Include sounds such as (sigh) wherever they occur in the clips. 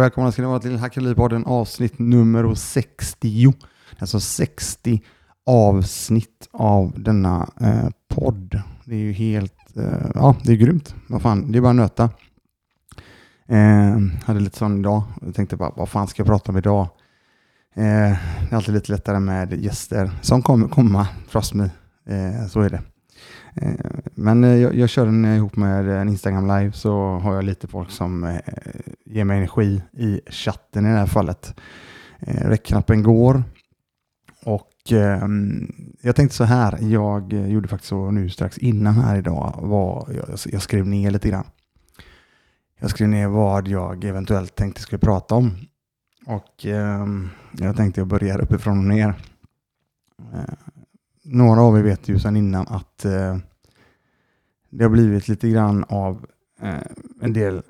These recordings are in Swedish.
Och välkomna ska ni vara till Hackeripodden avsnitt nummer 60. Alltså 60 avsnitt av denna eh, podd. Det är ju helt, eh, ja det är grymt. Vad fan, det är bara att nöta. Eh, hade lite sån idag. Jag tänkte bara, vad fan ska jag prata om idag? Eh, det är alltid lite lättare med gäster som kommer komma, trust me. Eh, så är det. Eh, men eh, jag, jag kör den ihop med eh, en Instagram live så har jag lite folk som ger mig energi i chatten i det här fallet. Räckknappen går och ehm, jag tänkte så här, jag gjorde faktiskt så nu strax innan här idag, var, jag, jag skrev ner lite grann. Jag skrev ner vad jag eventuellt tänkte skulle prata om. Och eh, jag tänkte jag börjar uppifrån och ner. Eh, några av er vet ju sedan innan att eh, det har blivit lite grann av eh, en del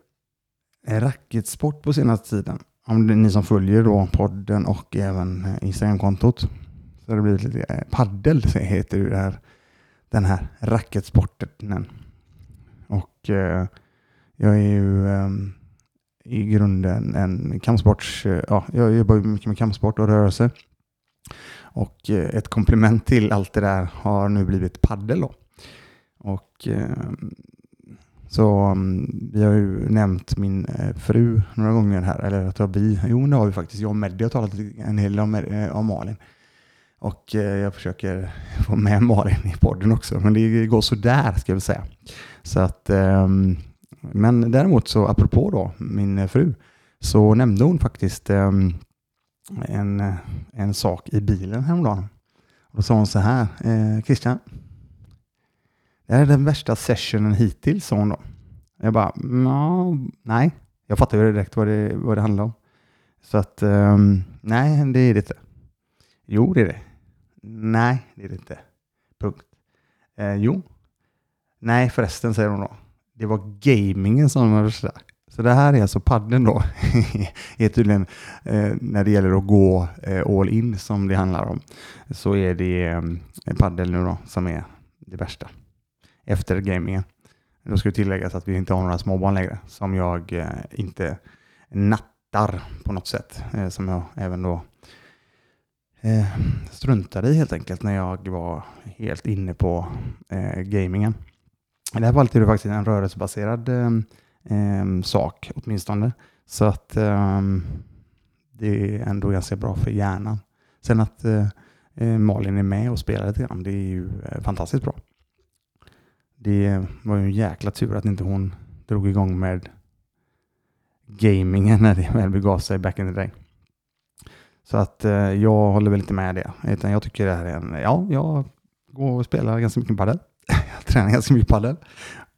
racketsport på senaste tiden. Om det är ni som följer då podden och även eh, Instagramkontot så har det blivit lite eh, paddel heter det här, den här racketsporten. Och eh, jag är ju eh, i grunden en kampsports... Eh, ja, jag jobbar mycket med kampsport och rörelse. Och eh, ett komplement till allt det där har nu blivit paddel. Då. Och ehm, så mm, vi har ju nämnt min eh, fru några gånger här, eller att jag vi, jo det har vi faktiskt, jag och Meddi har talat en hel del om, eh, om Malin. Och jag försöker (laughs) få med Malin i podden också, men det går sådär ska jag väl säga. Så att, ehm, men däremot så apropå då min fru, så nämnde hon faktiskt ehm, en, eh, en sak i bilen häromdagen. Då sa hon så här, eh, Christian, det här är den värsta sessionen hittills, sa hon då. Jag bara, nej. Jag fattar ju direkt vad det, vad det handlar om. Så att, um, nej, det är det inte. Jo, det är det. Nej, det är det inte. Punkt. Eh, jo. Nej, förresten, säger hon då. Det var gamingen som var värsta. Så det här är alltså padden då, (laughs) är tydligen eh, när det gäller att gå eh, all in som det handlar om, så är det eh, paddel nu då som är det värsta efter gamingen. Då ska det tilläggas att vi inte har några småbarn längre som jag eh, inte nattar på något sätt. Eh, som jag även då eh, struntade i helt enkelt när jag var helt inne på eh, gamingen. I det här fallet är det faktiskt en rörelsebaserad eh, eh, sak åtminstone. Så att eh, det är ändå ganska bra för hjärnan. Sen att eh, eh, Malin är med och spelar lite grann, det är ju eh, fantastiskt bra det var ju en jäkla tur att inte hon drog igång med gamingen (laughs) när det väl begav sig back in the day. Så att eh, jag håller väl inte med det. Utan jag tycker det här är en, ja, jag går och spelar ganska mycket padel. (laughs) jag tränar ganska mycket padel.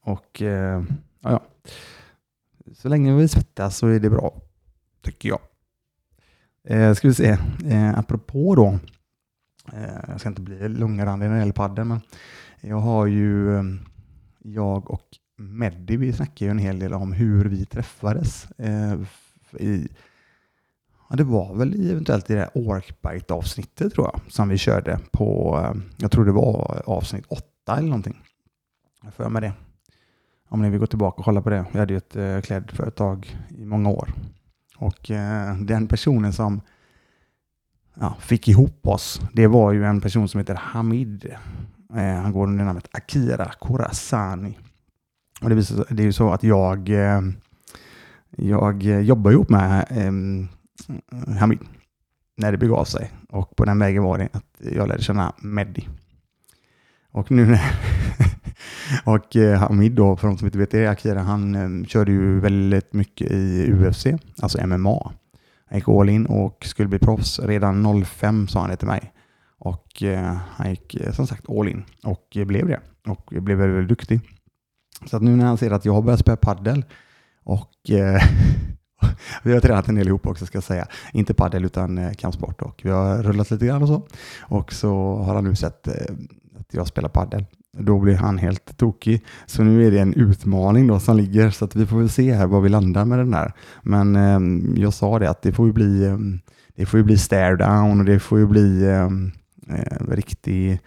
Och eh, ja, så länge vi svettas så är det bra, tycker jag. Eh, ska vi se, eh, apropå då, eh, jag ska inte bli långrandig när det gäller padden, men jag har ju eh, jag och Meddi, vi snackade ju en hel del om hur vi träffades. Eh, i, ja, det var väl eventuellt i det här Orkbite-avsnittet tror jag, som vi körde på, eh, jag tror det var avsnitt åtta eller någonting. Jag får med det. Om ni vill gå tillbaka och kolla på det. Vi hade ju ett eh, klädföretag i många år. Och eh, den personen som ja, fick ihop oss, det var ju en person som heter Hamid. Eh, han går under namnet Akira Khorasani. Och det, visar, det är ju så att jag, eh, jag eh, jobbar ihop med eh, Hamid när det begav sig. Och på den vägen var det att jag lärde känna Meddi. Och nu när (laughs) och eh, Hamid då, för de som inte vet det, Akira, han eh, körde ju väldigt mycket i UFC, alltså MMA. Han gick all in och skulle bli proffs. Redan 05 sa han det till mig. Och eh, han gick eh, som sagt all in och blev det. Och blev väldigt, väldigt duktig. Så att nu när han ser att jag har börjat spela paddel och eh, (laughs) vi har tränat en del ihop också ska jag säga. Inte paddel utan eh, kampsport och vi har rullat lite grann och så. Och så har han nu sett eh, att jag spelar paddel. Då blir han helt tokig. Så nu är det en utmaning då som ligger så att vi får väl se här var vi landar med den där. Men eh, jag sa det att det får ju bli, ehm, det får ju bli stare down och det får ju bli ehm, eh, riktig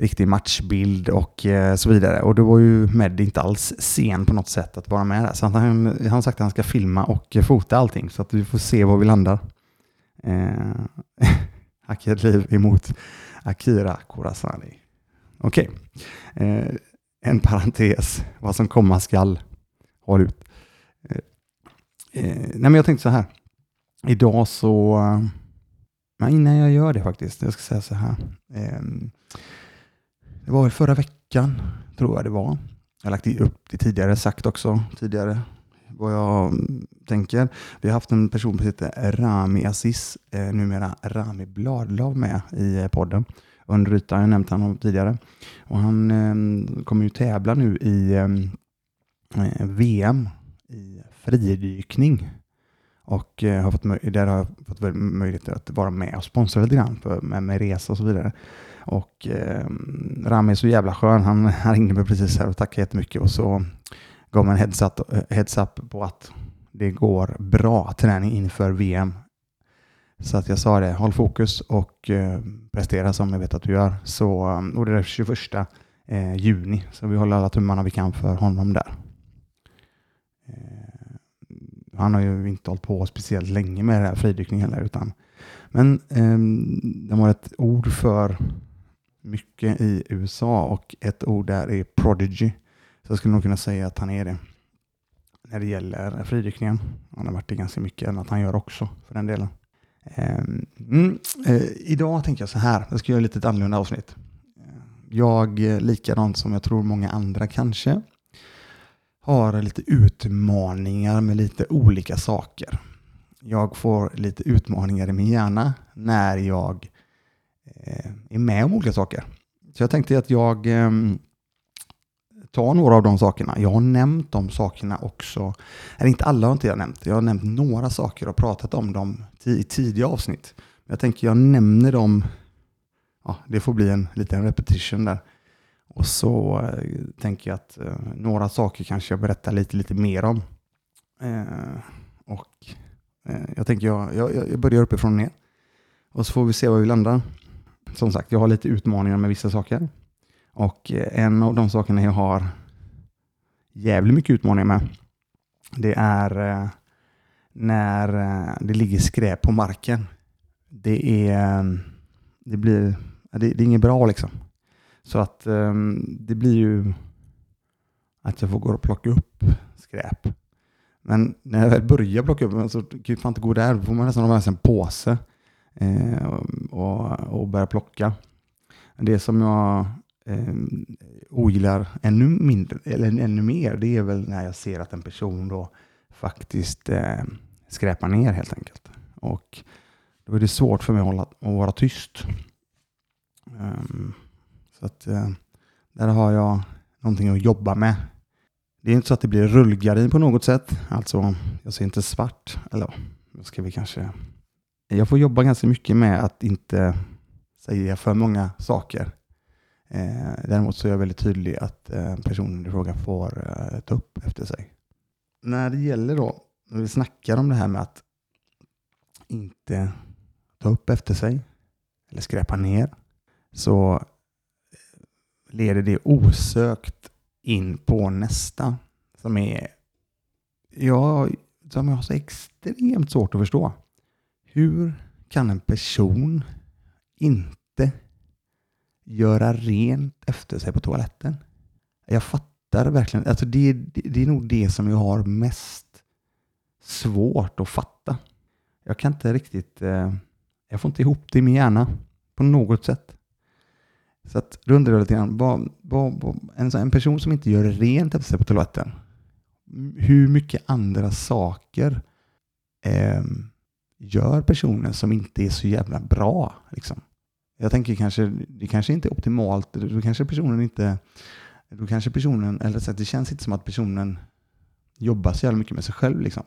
riktig matchbild och eh, så vidare. Och då var ju Med inte alls sen på något sätt att vara med där. Så han har sagt att han ska filma och eh, fota allting så att vi får se var vi landar. Eh, (laughs) Hackigt liv emot Akira Kurasani. Okej, okay. eh, en parentes. Vad som komma skall. Håll ut. Eh, eh nej men jag tänkte så här. Idag så... Eh, nej, innan jag gör det faktiskt. Jag ska säga så här. Eh, det var förra veckan, tror jag det var. Jag har lagt upp det tidigare, sagt också tidigare vad jag mm, tänker. Vi har haft en person som heter Rami Aziz, eh, numera Rami Bladlav med i eh, podden. Under ytan, jag nämnt honom tidigare. Och han eh, kommer ju tävla nu i ehm, eh VM i fridykning. Och eh, har fått, där har jag fått möjlighet att vara med och sponsra lite grann för, med, med resa och så vidare. Och eh, Rami är så jävla skön. Han, (laughs) han ringde mig precis här och tackade jättemycket och så gav mig en heads up, eh, heads up på att det går bra träning inför VM. Så att jag sa det, håll fokus och eh, prestera som jag vet att du gör. Så, eh, och det är 21 eh, juni, så vi håller alla tummarna vi kan för honom där. Eh, han har ju inte hållit på speciellt länge med den här fridykningen. heller, utan men eh, de har ett ord för mycket i USA och ett ord där är prodigy. Så jag skulle nog kunna säga att han är det när det gäller fridykningen. Han har varit det ganska mycket än att han gör också för den delen. Ehm, mm, eh, idag tänker jag så här, jag ska göra lite ett annorlunda avsnitt. Eh, jag, eh, likadant som jag tror många andra kanske, har lite utmaningar med lite olika saker. Jag får lite utmaningar i min hjärna när jag eh, är med om olika saker. Så jag tänkte att jag ehm, ta några av de sakerna. Jag har nämnt de sakerna också. Eller inte alla har inte jag nämnt. Jag har nämnt några saker och pratat om dem i tidiga avsnitt. Jag tänker jag nämner dem. Ja, det får bli en liten repetition där. Och så eh, tänker jag att eh, några saker kanske jag berättar lite, lite mer om. Eh, och eh, jag tänker jag, jag, jag börjar uppifrån och ner. Och så får vi se var vi landar. Som sagt, jag har lite utmaningar med vissa saker. Och eh, en av de sakerna jag har jävligt mycket utmaningar med, det är eh, när eh, det ligger skräp på marken. Det är, det blir, det, det är inget bra liksom. Så att det blir ju att jag får gå och plocka upp skräp. Men när jag väl börjar plocka upp så kan jag fan inte gå där. Då får man nästan ha med sig en påse eh, och, och börja plocka. Det som jag eh, ogillar ännu, mindre, eller ännu mer, det är väl när jag ser att en person då faktiskt eh, skräpar ner helt enkelt. Och då är det svårt för mig att, hålla, att vara tyst. Um, så att eh, där har jag någonting att jobba med. Det är inte så att det blir rullgardin på något sätt. Alltså, jag ser inte svart. Eller då ska vi kanske... Jag får jobba ganska mycket med att inte säga för många saker Eh, däremot så är jag väldigt tydlig att eh, personen i fråga får eh, ta upp efter sig. När det gäller då, när vi snackar om det här med att inte ta upp efter sig eller skräpa ner, så leder det osökt in på nästa som är ja, som jag har så extremt svårt att förstå. Hur kan en person inte göra rent efter sig på toaletten. Jag fattar verkligen. Alltså det, det, det är nog det som jag har mest svårt att fatta. Jag kan inte riktigt... Eh, jag får inte ihop det i min hjärna på något sätt. Så att, då undrar jag lite grann, vad, vad, vad, en, en person som inte gör rent efter sig på toaletten, hur mycket andra saker eh, gör personen som inte är så jävla bra? Liksom? Jag tänker kanske, det kanske inte är optimalt, då kanske personen inte, då kanske personen, eller så att det känns inte som att personen jobbar så jävla mycket med sig själv liksom.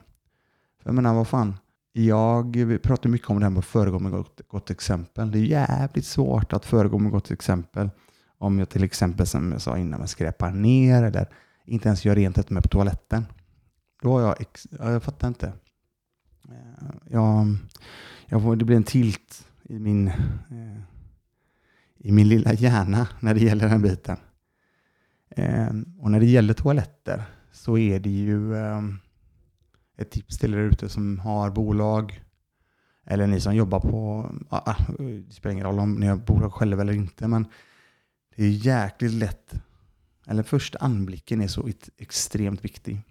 För jag menar, vad fan, jag pratar mycket om det här med att föregå med gott, gott exempel. Det är jävligt svårt att föregå med gott exempel om jag till exempel, som jag sa innan, skräpar ner eller inte ens gör rent med på toaletten. Då har jag, jag fattar inte. Eh, jag, jag får, det blir en tilt i min, eh, i min lilla hjärna när det gäller den biten. Ehm, och när det gäller toaletter så är det ju ehm, ett tips till er ute som har bolag eller ni som jobbar på, ah, ah, det spelar ingen roll om ni har bolag själva eller inte, men det är jäkligt lätt, eller första anblicken är så extremt viktig.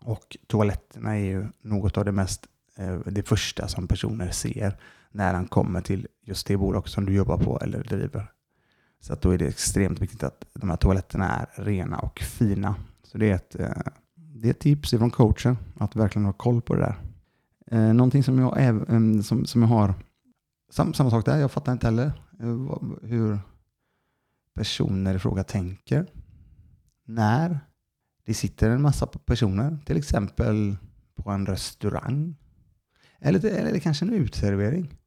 Och toaletterna är ju något av det mest, eh, det första som personer ser när han kommer till just det bolag som du jobbar på eller driver. Så att då är det extremt viktigt att de här toaletterna är rena och fina. Så det är ett, eh, det är ett tips från coachen att verkligen ha koll på det där. Eh, någonting som jag, är, eh, som, som jag har, sam, samma sak där, jag fattar inte heller hur personer i fråga tänker. När det sitter en massa personer, till exempel på en restaurang. Eller, eller kanske en utservering.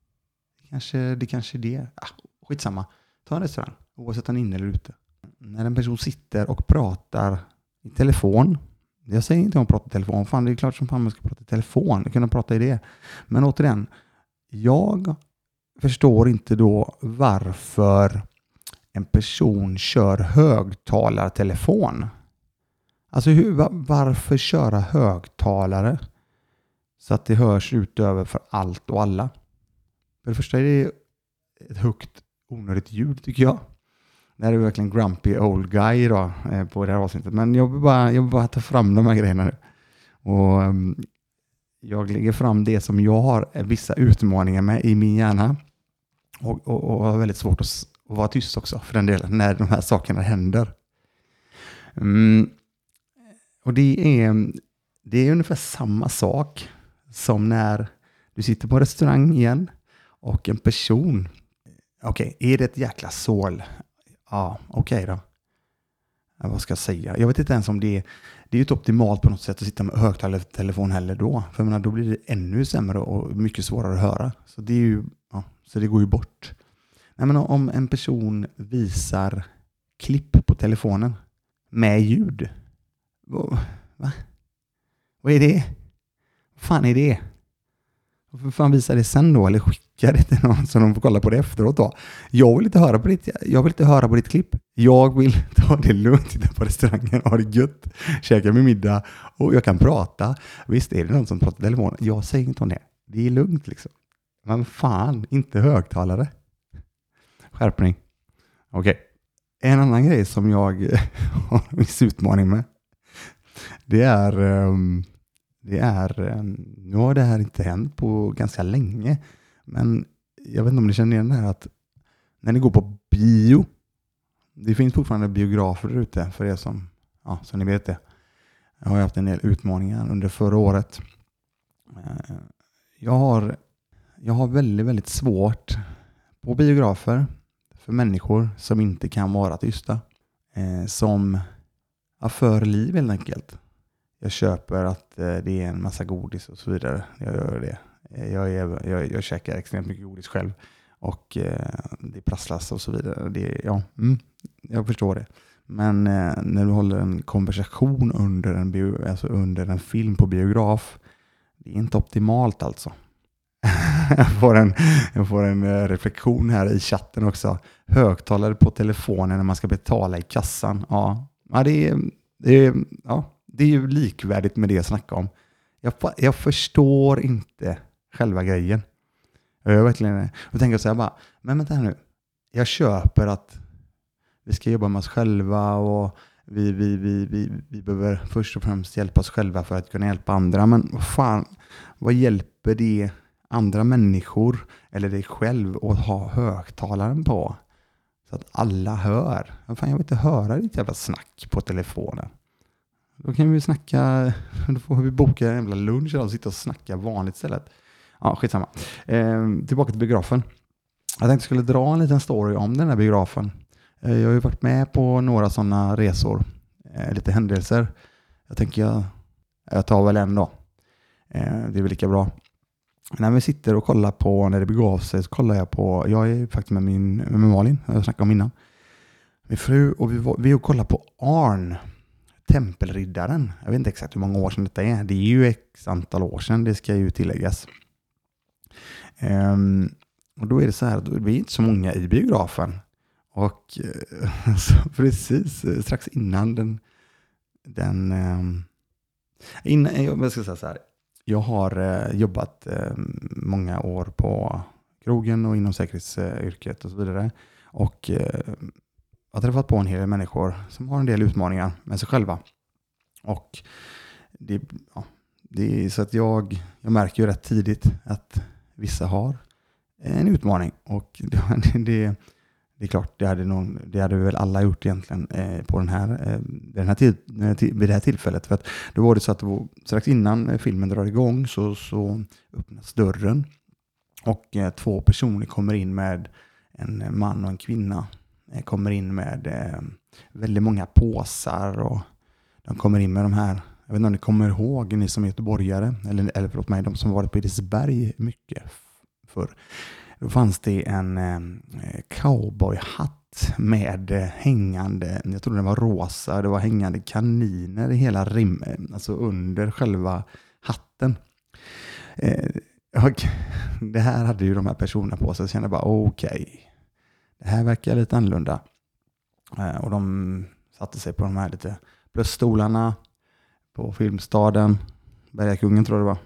Kanske, det kanske är det. Ah, skitsamma. Ta en restaurang, oavsett om den är inne eller ute. När en person sitter och pratar i telefon. Jag säger inte om att prata i telefon. Fan, det är klart som fan man ska prata i telefon. Jag kunde prata i det. Men återigen, jag förstår inte då varför en person kör högtalartelefon. Alltså hur, varför köra högtalare så att det hörs utöver för allt och alla? För det första är det ett högt onödigt ljud tycker jag. Det här är verkligen grumpy old guy idag eh, på det här avsnittet. Men jag vill bara, jag vill bara ta fram de här grejerna nu. Och um, jag lägger fram det som jag har eh, vissa utmaningar med i min hjärna. Och, och, och har väldigt svårt att, att, vara tyst också för den delen när de här sakerna händer. Mm. Och det är, det är ungefär samma sak som när du sitter på restaurang igen och en person. Okej, okay, är det ett jäkla sål? Ja, okej okay då. Ja, vad ska jag säga? Jag vet inte ens om det är, det är ett optimalt på något sätt att sitta med högtalartelefon heller då. För jag menar, då blir det ännu sämre och mycket svårare att höra. Så det, är ju, ja, så det går ju bort. Nej, men om en person visar klipp på telefonen med ljud. Va? Vad är det? Vad fan är det? Varför fan visar det sen då? Eller skicka det till någon så de får kolla på det efteråt då. Jag vill inte höra på ditt, jag vill inte höra på ditt klipp. Jag vill (laughs) ta det lugnt, titta på restaurangen, ha det gött, käka min middag och jag kan prata. Visst är det någon som pratar i telefon. Jag säger inte om det. Det är lugnt liksom. Men fan, inte högtalare. Skärpning. Okej. Okay. En annan grej som jag (laughs) har en viss utmaning med. Det är um, det är, ehm, nu har det här inte hänt på ganska länge, men jag vet inte om ni känner igen det här att när ni går på bio, det finns fortfarande biografer ute för er som, ja, som ni vet det. Jag har haft en del utmaningar under förra året. Eh, jag har, jag har väldigt, väldigt svårt på biografer för människor som inte kan vara tysta. Eh, som ja, för liv helt enkelt. Jag köper att eh, det är en massa godis och så vidare. Jag gör det. Eh, jag, är, jag, jag käkar extremt mycket godis själv och eh, det prasslas och så vidare. Det, ja, mm, jag förstår det. Men eh, när du håller en konversation under en, bio, alltså under en film på biograf, det är inte optimalt alltså. (laughs) jag, får en, jag får en eh, reflektion här i chatten också. Högtalare på telefonen när man ska betala i kassan. Ja, ja det är, det är ja, det är ju likvärdigt med det jag snackade om. Jag, jag förstår inte själva grejen. Jag gör verkligen, det. och tänker så här bara, men vänta här nu. Jag köper att vi ska jobba med oss själva och vi, vi, vi, vi, vi behöver först och främst hjälpa oss själva för att kunna hjälpa andra. Men vad fan, vad hjälper det andra människor eller dig själv att ha högtalaren på? Så att alla hör. Fan, jag vill inte höra ditt jävla snack på telefonen. Då kan vi snacka, då får vi boka en jävla lunch och sitta och snacka vanligt istället. Ja, skitsamma. Eh, tillbaka till biografen. Jag tänkte jag skulle dra en liten story om den här biografen. Eh, jag har ju varit med på några sådana resor, eh, lite händelser. Jag tänker jag, jag tar väl en då. Eh, det är väl lika bra. När vi sitter och kollar på, när det begav sig, så kollar jag på, jag är faktiskt med min med Malin, jag snackade om innan, min fru och vi, var, vi och kollar på Arn Tempelriddaren. Jag vet inte exakt hur många år sedan detta är. Det är ju x antal år sedan, det ska ju tilläggas. Um, Och då är det så här, det är inte så många i biografen. Och eh, (laughs) så precis eh, strax innan den, den ehm, eh, innan, jag ska säga så här, jag har eh, jobbat eh, många år på krogen och inom säkerhetsyrket och så vidare. Och eh, har träffat på en hel del människor som har en del utmaningar med sig själva. Och det, ja, det är så att jag, jag märker ju rätt tidigt att vissa har en utmaning. Och (laughs) det, det, det är klart, det hade, någon, det hade väl alla gjort egentligen eh, på den här, eh, den här tid, eh, vid det här tillfället. För att då var det så att det var, strax innan eh, filmen drar igång så, så öppnas dörren och eh, två personer kommer in med en man och en kvinna. De kommer in med väldigt många påsar och de kommer in med de här, jag vet inte om ni kommer ihåg, ni som är göteborgare, eller, eller förlåt mig, de som varit på Edisberg mycket förr. Då fanns det en eh, cowboyhatt med eh, hängande, jag tror den var rosa, det var hängande kaniner i hela rimmen, eh, alltså under själva hatten. Eh, och (laughs) det här hade ju de här personerna på sig, så jag kände bara okej, okay, det här verkar lite annorlunda. Eh, och de satte sig på de här lite plusstolarna på Filmstaden, Bergakungen tror jag det var.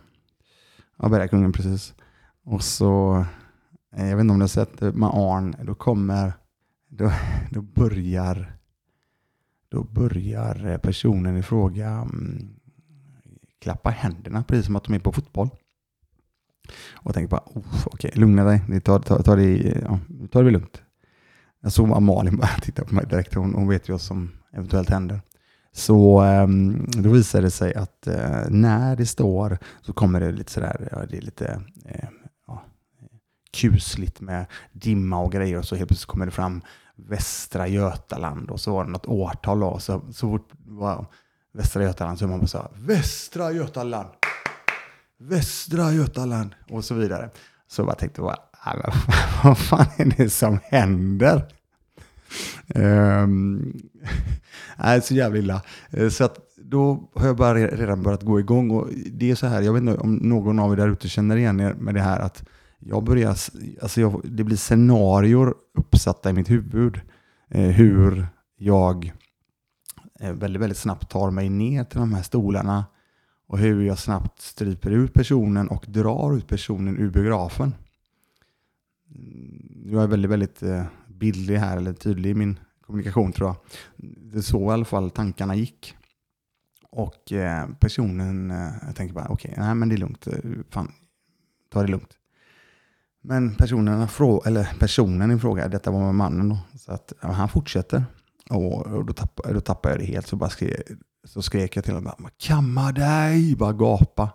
Ja, Bergakungen precis. Och så eh, jag vet inte om du har sett det med Arn, då kommer, då, (laughs) då börjar då börjar eh, personen i fråga mm, klappa händerna precis som att de är på fotboll. Och tänker bara, oh, okej, okay, lugna dig, ta, ta, ta, det, ja, ta det lugnt. Jag såg att Malin bara (laughs) titta på mig direkt, hon, hon vet ju vad som eventuellt händer. Så um, då visar det sig att uh, när det står så kommer det lite sådär, ja, det är lite uh, kusligt med dimma och grejer och så helt plötsligt kommer det fram Västra Götaland och så var det något årtal och så, så fort wow, Västra Götaland så man bara så här, Västra Götaland, Västra Götaland och så vidare. Så jag bara tänkte, vad, (laughs) vad fan är det som händer? Ehm, (laughs) nej, så jävla illa. Eh, så att då har jag bara redan börjat gå igång och det är så här, jag vet inte om någon av er där ute känner igen er med det här att jag börjar, alltså jag, det blir scenarier uppsatta i mitt huvud. Eh, hur jag eh, väldigt, väldigt snabbt tar mig ner till de här stolarna och hur jag snabbt stryper ut personen och drar ut personen ur biografen. Mm, jag är väldigt, väldigt eh, bildlig här, eller tydlig i min kommunikation tror jag. Det är så i alla fall tankarna gick. Och eh, personen, eh, jag tänker bara okej, okay, nej men det är lugnt, fan, ta det lugnt. Men personen, eller personen i fråga, detta var med mannen då, så att ja, han fortsätter. Och, då, tappade, då tappade jag det helt, så, bara skrek, så skrek jag till honom, kamma dig, bara gapa.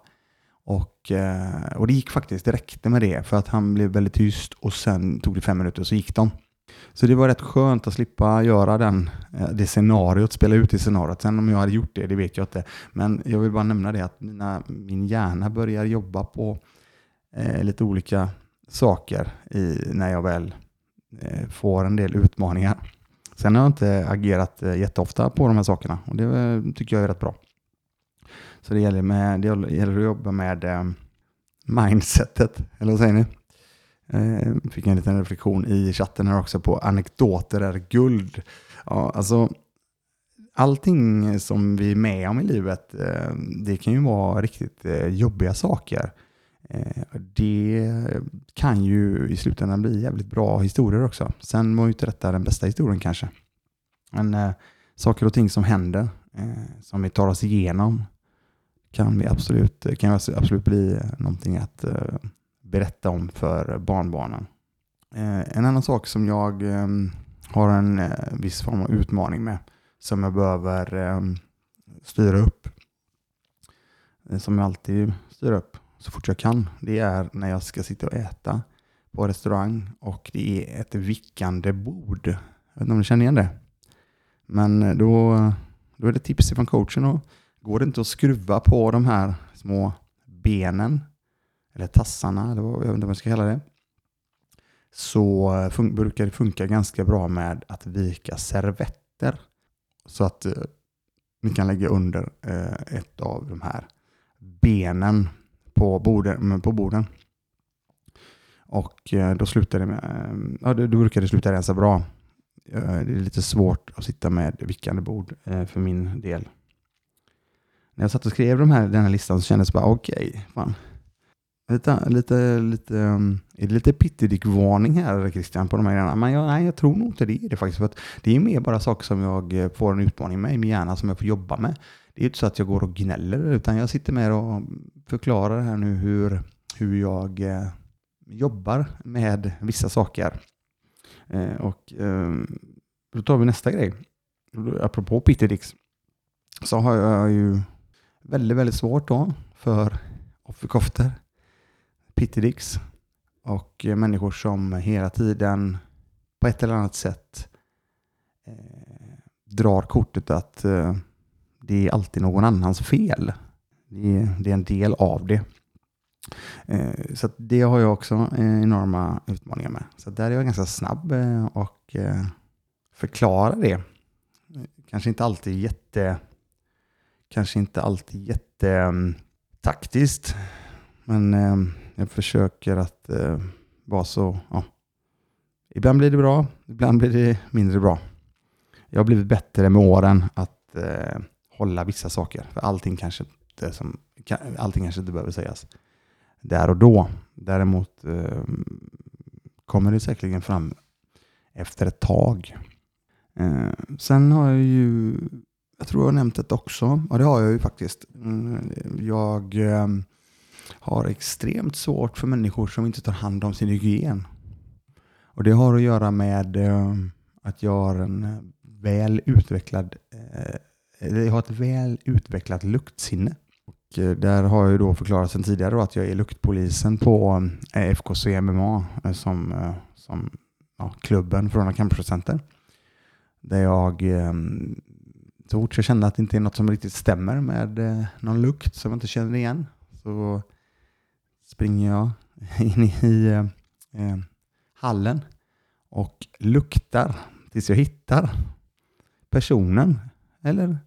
Och, eh, och det gick faktiskt, det räckte med det, för att han blev väldigt tyst och sen tog det fem minuter och så gick de. Så det var rätt skönt att slippa göra den, eh, det scenariot, spela ut det scenariot. Sen om jag hade gjort det, det vet jag inte. Men jag vill bara nämna det att mina, min hjärna börjar jobba på eh, lite olika saker i, när jag väl eh, får en del utmaningar. Sen har jag inte agerat eh, jätteofta på de här sakerna och det eh, tycker jag är rätt bra. Så det gäller, med, det gäller att jobba med eh, mindsetet, eller vad säger ni? Eh, fick en liten reflektion i chatten här också på anekdoter är guld. Ja, alltså, allting som vi är med om i livet, eh, det kan ju vara riktigt eh, jobbiga saker. Eh, det kan ju i slutändan bli jävligt bra historier också. Sen var ju inte detta den bästa historien kanske. Men eh, saker och ting som händer, eh, som vi tar oss igenom, kan, vi absolut, kan absolut bli någonting att berätta om för barnbarnen. Eh, en annan sak som jag eh, har en eh, viss form av utmaning med, som jag behöver styra upp, som jag alltid styr upp, så fort jag kan, det är när jag ska sitta och äta på restaurang och det är ett vickande bord. Jag vet inte om ni känner igen det? Men då, då är det tips från coachen. Och går det inte att skruva på de här små benen, eller tassarna, eller vad, jag vet inte vad jag ska kalla det, så eh, fun- brukar det funka ganska bra med att vika servetter. Så att eh, ni kan lägga under eh, ett av de här benen på borden. På borden. Och eh, då slutar det med, eh, ja, då brukar det sluta rensa bra. Eh, det är lite svårt att sitta med vickande bord eh, för min del. När jag satt och skrev de här, den här listan så kändes det bara okej, okay, fan. Lite, lite, lite, är det lite pittedick-varning här Christian på de här grejerna? Men jag, nej, jag tror nog inte det är det faktiskt. För att det är mer bara saker som jag eh, får en utmaning med i min hjärna som jag får jobba med. Det är inte så att jag går och gnäller utan jag sitter med och förklarar här nu hur, hur jag eh, jobbar med vissa saker. Eh, och eh, då tar vi nästa grej. Apropå pittedicks så har jag ju väldigt, väldigt svårt då för offerkoftor, pittedicks och eh, människor som hela tiden på ett eller annat sätt eh, drar kortet att eh, det är alltid någon annans fel. Det är, det är en del av det. Eh, så det har jag också eh, enorma utmaningar med. Så där är jag ganska snabb eh, och eh, förklarar det. Kanske inte alltid jätte kanske inte alltid jättetaktiskt. Men eh, jag försöker att eh, vara så, ja. Ibland blir det bra, ibland blir det mindre bra. Jag har blivit bättre med åren att eh, hålla vissa saker. För allting kanske inte, som, allting kanske inte behöver sägas där och då. Däremot eh, kommer det säkerligen fram efter ett tag. Eh, sen har jag ju, jag tror jag har nämnt det också, ja det har jag ju faktiskt. Mm, jag eh, har extremt svårt för människor som inte tar hand om sin hygien. Och det har att göra med eh, att jag har en eh, väl utvecklad eh, jag har ett väl utvecklat luktsinne. Och eh, där har jag då förklarat sedan tidigare att jag är luktpolisen på eh, FKC MMA som, som ja, klubben för campuscenter. Där jag så fort jag känner att det inte är något som riktigt stämmer med någon lukt som jag inte känner igen så springer jag (laughs) in i eh, eh, hallen och luktar tills jag hittar personen eller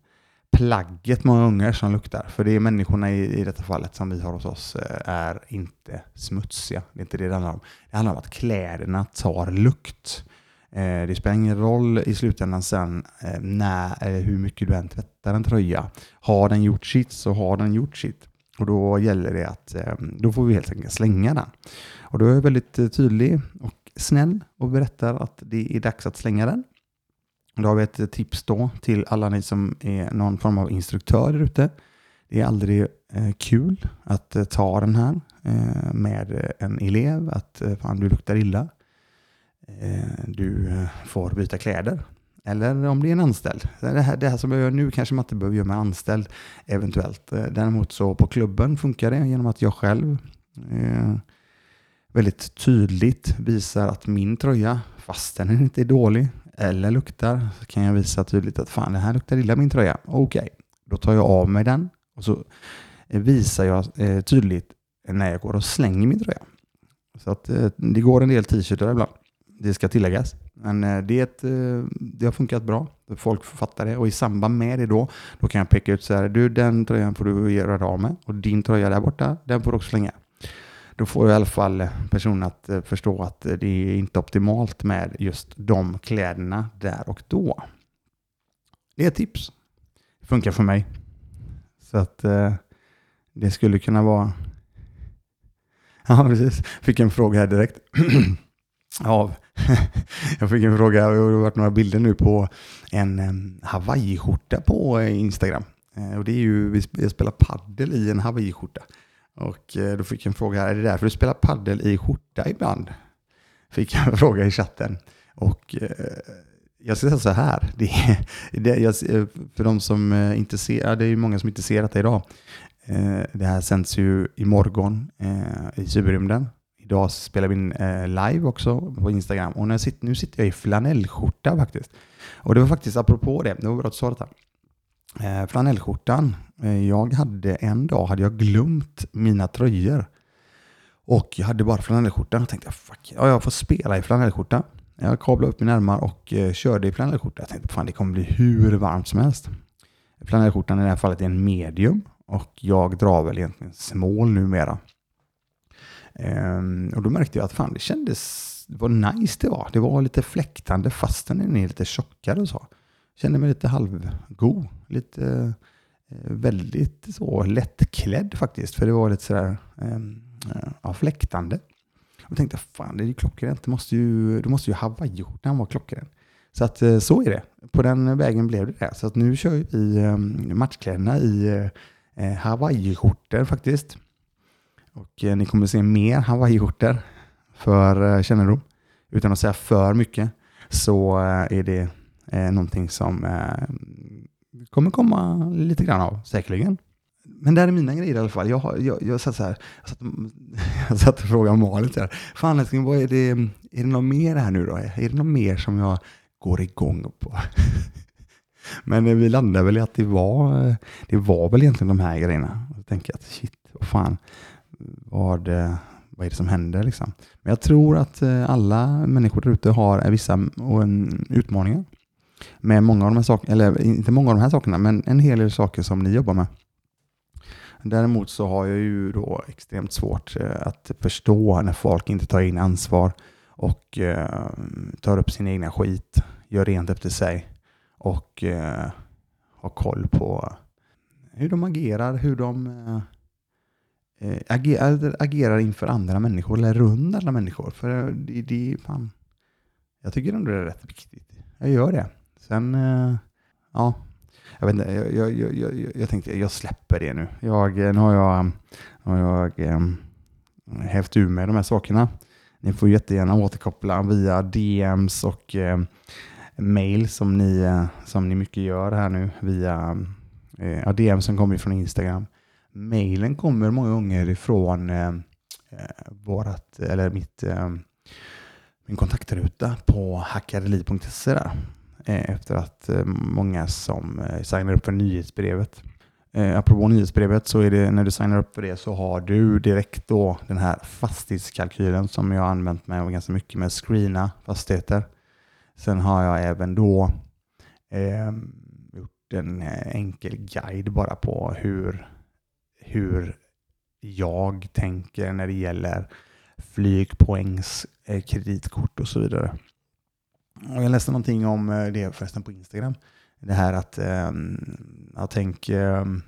plagget många gånger som luktar. För det är människorna i, i detta fallet som vi har hos oss eh, är inte smutsiga. Det är inte det det handlar om. Det handlar om att kläderna tar lukt. Eh, det spelar ingen roll i slutändan sen eh, när, hur mycket du än tvättar en tröja. Har den gjort sitt så har den gjort sitt. Och då gäller det att ehm, då får vi helt enkelt slänga den. Och då är jag väldigt eh, tydlig och snäll och berättar att det är dags att slänga den. Då har vi ett eh, tips då till alla ni som är någon form av instruktör där ute. Det är aldrig eh, kul att ta den här med en elev, att fan du luktar illa. Du får byta kläder. Eller om det är en anställd. Det här, det här som jag gör nu kanske man inte behöver göra med anställd eventuellt. Eh, däremot så på klubben funkar det genom att jag själv eh, väldigt tydligt visar att min tröja, fast den inte är dålig, eller luktar så kan jag visa tydligt att fan, det här luktar illa min tröja. Okej, okay. då tar jag av mig den och så eh, visar jag eh, tydligt när jag går och slänger min tröja. Så att eh, det går en del t-shirtar ibland. Det ska tilläggas. Men eh, det, eh, det har funkat bra. Folk fattar det och i samband med det då, då kan jag peka ut så här, du den tröjan får du göra av med och din tröja där borta, den får du också slänga då får jag i alla fall personen att eh, förstå att det är inte optimalt med just de kläderna där och då. Det är ett tips. Det funkar för mig. Så att det skulle kunna vara... (laughs) Ja, precis. Fick en fråga här direkt. (clears throat) av (laughs) jag fick en fråga, det har varit några bilder nu på en eh, hawaiiskjorta på eh, Instagram. Eh, och det är ju, jag spelar paddel i en hawaiiskjorta. Och då fick jag en fråga här, är det därför du spelar paddel i skjorta ibland? Fick jag en (laughs) fråga i chatten. Och jag ska säga så här, (laughs) det är, det, för de som inte ser, det är ju många som inte ser detta idag. Det här sänds ju imorgon i cyberrymden. Idag spelar vi in eh, live också på Instagram och när sitter, nu sitter jag i flanellskjorta faktiskt. Och det var faktiskt apropå det, det var bra att du sa detta. Eh, flanellskjortan. Eh, jag hade en dag hade jag glömt mina tröjor. Och jag hade bara flanellskjortan. och tänkte fuck, ja, jag får spela i flanellskjorta. Jag kablade upp min ärmar och eh, körde i flanellskjorta. Jag tänkte fan det kommer bli hur varmt som helst. Flanellskjortan i det här fallet är en medium och jag drar väl egentligen small numera. Ehm, och då märkte jag att fan, det kändes, vad nice det var. Det var lite fläktande fastän den är lite tjockare och så. Kände mig lite halvgod, lite eh, väldigt så lättklädd faktiskt. För det var lite sådär eh, ja, fläktande. Och tänkte, fan det är ju klockrent. Det måste ju, det måste ju hawaiiskjortan vara klockren. Så att eh, så är det. På den vägen blev det det. Så att nu kör vi ehm, matchkläderna i eh, hawaiiskjortor faktiskt. Och eh, ni kommer se mer hawaiiskjortor för eh, kännedom. Utan att säga för mycket så eh, är det eh, någonting som kommer komma lite grann av säkerligen. Men det är mina grejer i alla fall. Jag, jag, jag satt så här, jag satt, (laughs) jag satt och frågade Malin så här, fan vad är det, är det något mer här nu då? Är det något mer som jag går igång på? (laughs) Men vi landade väl i att det var, det var väl egentligen de här grejerna. Jag tänker att shit, vad fan, vad, vad är det som händer liksom? Men jag tror att eh, alla människor där ute har vissa utmaningar med många av de här sakerna, eller inte många av de här sakerna, men en hel del saker som ni jobbar med. Däremot så har jag ju då extremt svårt eh, att förstå när folk inte tar in ansvar och eh, tar upp sin egna skit, gör rent efter sig och har koll på hur de agerar, hur de eh, agerar, agerar inför andra människor eller runt andra människor. För eh, det, det fan, jag tycker ändå det är rätt viktigt. Jag gör det. Sen, eh, ja, jag vet inte, jag, jag, jag, jag, jag tänkte jag släpper det nu. Jag, eh, nu har jag, nu har jag eh, hävt ur mig de här sakerna. Ni får jättegärna återkoppla via DMs och eh, mail som ni, eh, som ni mycket gör här nu via eh, DM som kommer från Instagram. Mejlen kommer många gånger ifrån eh, eh, vårat, eller mitt, eh, min kontaktruta på hackareli.se. Eh, efter att eh, många som eh, signar upp för nyhetsbrevet. Eh, apropå nyhetsbrevet så är det när du signar upp för det så har du direkt då den här fastighetskalkylen som jag har använt mig av ganska mycket med screena fastigheter. Sen har jag även då eh, gjort en eh, enkel guide bara på hur, hur jag tänker när det gäller flygpoängs eh, kreditkort och så vidare. Och jag läste någonting om eh, det förresten på Instagram. Det här att eh, jag tänker ehm,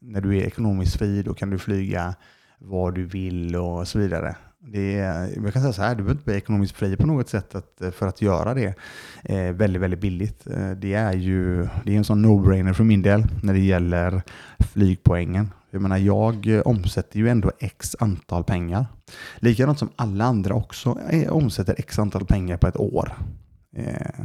när du är ekonomiskt fri då kan du flyga var du vill och så vidare. Det är, jag kan säga så här, du behöver inte bli ekonomiskt fri på något sätt att, eh, för att göra det eh, väldigt, väldigt billigt. Eh, det är ju det är en sån no-brainer för min del när det gäller flygpoängen. Jag menar, jag omsätter ju ändå x antal pengar. Likadant som alla andra också eh, omsätter x antal pengar på ett år. Eh,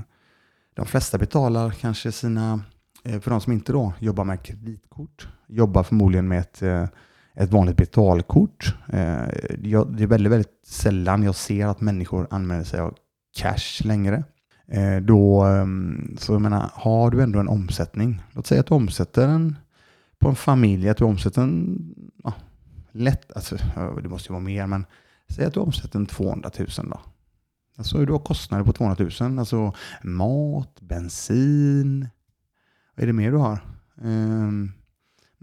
de flesta betalar kanske sina, eh, för de som inte då jobbar med kreditkort, jobbar förmodligen med ett, eh, ett vanligt betalkort. Eh, det är väldigt, väldigt sällan jag ser att människor använder sig av cash längre. Eh, då, ehm, så jag menar, har du ändå en omsättning, låt säga att du omsätter en på en familj, att du omsätter en, ja, lätt, alltså det måste ju vara mer, men säg att du omsätter en 200 000 då. Alltså du har kostnader på 200 000. Alltså mat, bensin. Vad är det mer du har? Um,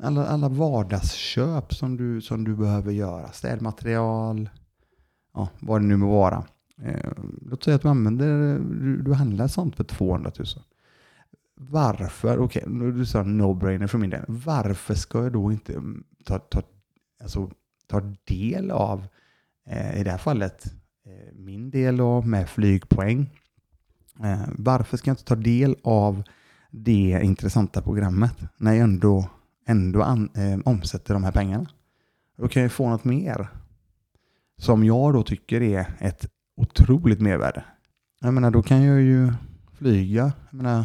alla, alla vardagsköp som du, som du behöver göra. Städmaterial. Ja, vad det nu må vara. Eh, låt säga att du använder, du, du handlar sånt för 200 000. Varför, okej, okay, du sa no-brainer för min del. Varför ska jag då inte ta, ta, alltså, ta del av, eh, i det här fallet, Eh, min del då med flygpoäng. Eh, varför ska jag inte ta del av det intressanta programmet när jag ändå, ändå an, eh, omsätter de här pengarna? Då kan jag få något mer som jag då tycker är ett otroligt mervärde. Jag menar, då kan jag ju flyga. Jag menar,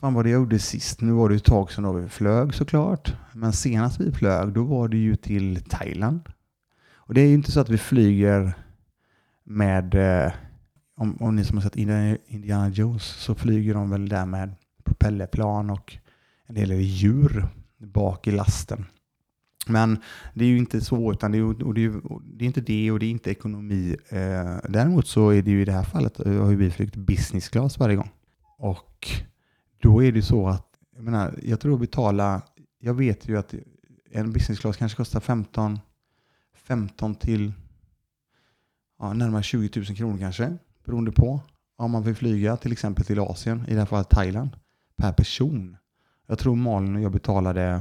fan vad det jag gjorde sist. Nu var det ett tag sedan vi flög såklart. Men senast vi flög, då var det ju till Thailand. Och det är ju inte så att vi flyger med, eh, om, om ni som har sett Indiana Jones, så flyger de väl där med propellerplan och en del djur bak i lasten. Men det är ju inte så, utan det är, och det är, det är inte det och det är inte ekonomi. Eh, däremot så är det ju i det här fallet, eh, har vi flygt business class varje gång. Och då är det så att, jag menar, jag tror att betala, jag vet ju att en business class kanske kostar 15, 15 till ja, närmare 20 000 kronor kanske, beroende på om man vill flyga till exempel till Asien, i det här fallet Thailand, per person. Jag tror Malin och jag betalade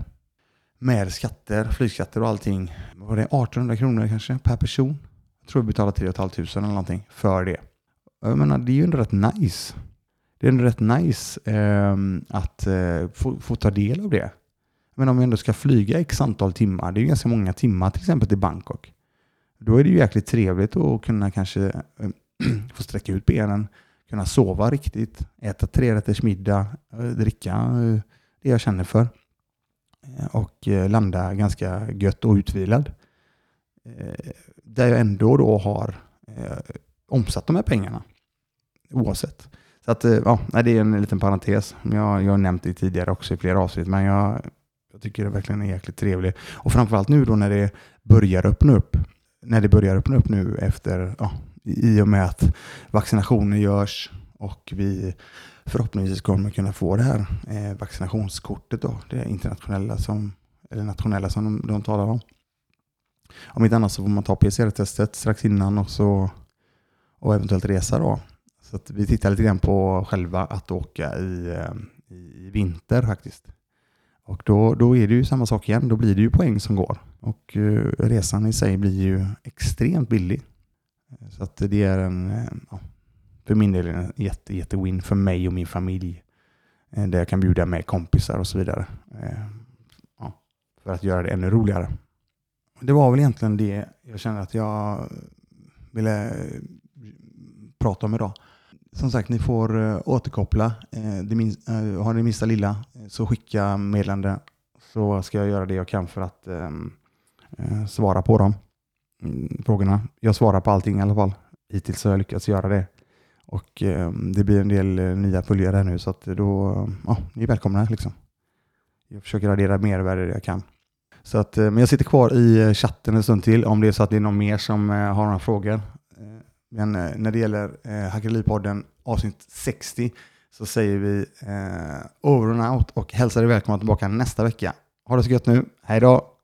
med skatter, flygskatter och allting, var det 1800 kronor kanske per person? Jag tror vi betalade 3 500 eller någonting för det. Jag menar, det är ju ändå rätt nice. Det är ändå rätt nice eh, att eh, få, få, ta del av det. Men om vi ändå ska flyga x antal timmar, det är ju ganska många timmar till exempel till Bangkok. Då är det ju jäkligt trevligt att kunna kanske eh, (clears throat) få sträcka ut benen, kunna sova riktigt, äta trerätters middag, eh, dricka eh, det jag känner för eh, och eh, landa ganska gött och utvilad. Eh, där jag ändå då har omsatt de här pengarna oavsett. Så att, ja, det är en liten parentes. Jag, jag har nämnt det tidigare också i flera avsnitt, men jag, jag tycker det verkligen är jäkligt trevligt. Och framförallt nu då när det börjar öppna upp, när det börjar öppna upp nu efter, ja, i och med att vaccinationer görs och vi förhoppningsvis kommer man kunna få det här eh, vaccinationskortet då, det internationella som, eller nationella som de, de talar om. Om inte annat så får man ta PCR-testet strax innan och, så, och eventuellt resa då. Så att vi tittar lite grann på själva att åka eh, i, i vinter faktiskt. Och då, då är det ju samma sak igen, då blir det ju poäng som går. Och eh, resan i sig blir ju extremt billig. Så att det är en, eh, ja, för min del är det en jätte, jätte win för mig och min familj. Eh, där jag kan bjuda med kompisar och så vidare. Eh, ja, för att göra det ännu roligare. Det var väl egentligen det jag kände att jag ville eh, prata om idag. Som sagt, ni får återkoppla. Det har ni minsta lilla så skicka meddelande så ska jag göra det jag kan för att ehm, svara på dem. Mm, frågorna. Jag svarar på allting i alla fall. Hittills har jag lyckats göra det. Och eh, det blir en del eh, nya följare här nu så att då, ja, ni är välkomna liksom. Jag försöker addera mervärde det jag kan. Så att, eh, men jag sitter kvar i eh, chatten en stund till om det är så att det är någon mer som eh, har några frågor. Men när det gäller eh, Hackeripodden avsnitt 60 så säger vi over and out och hälsar er välkomna tillbaka nästa vecka. Ha det så gött nu. Hej då!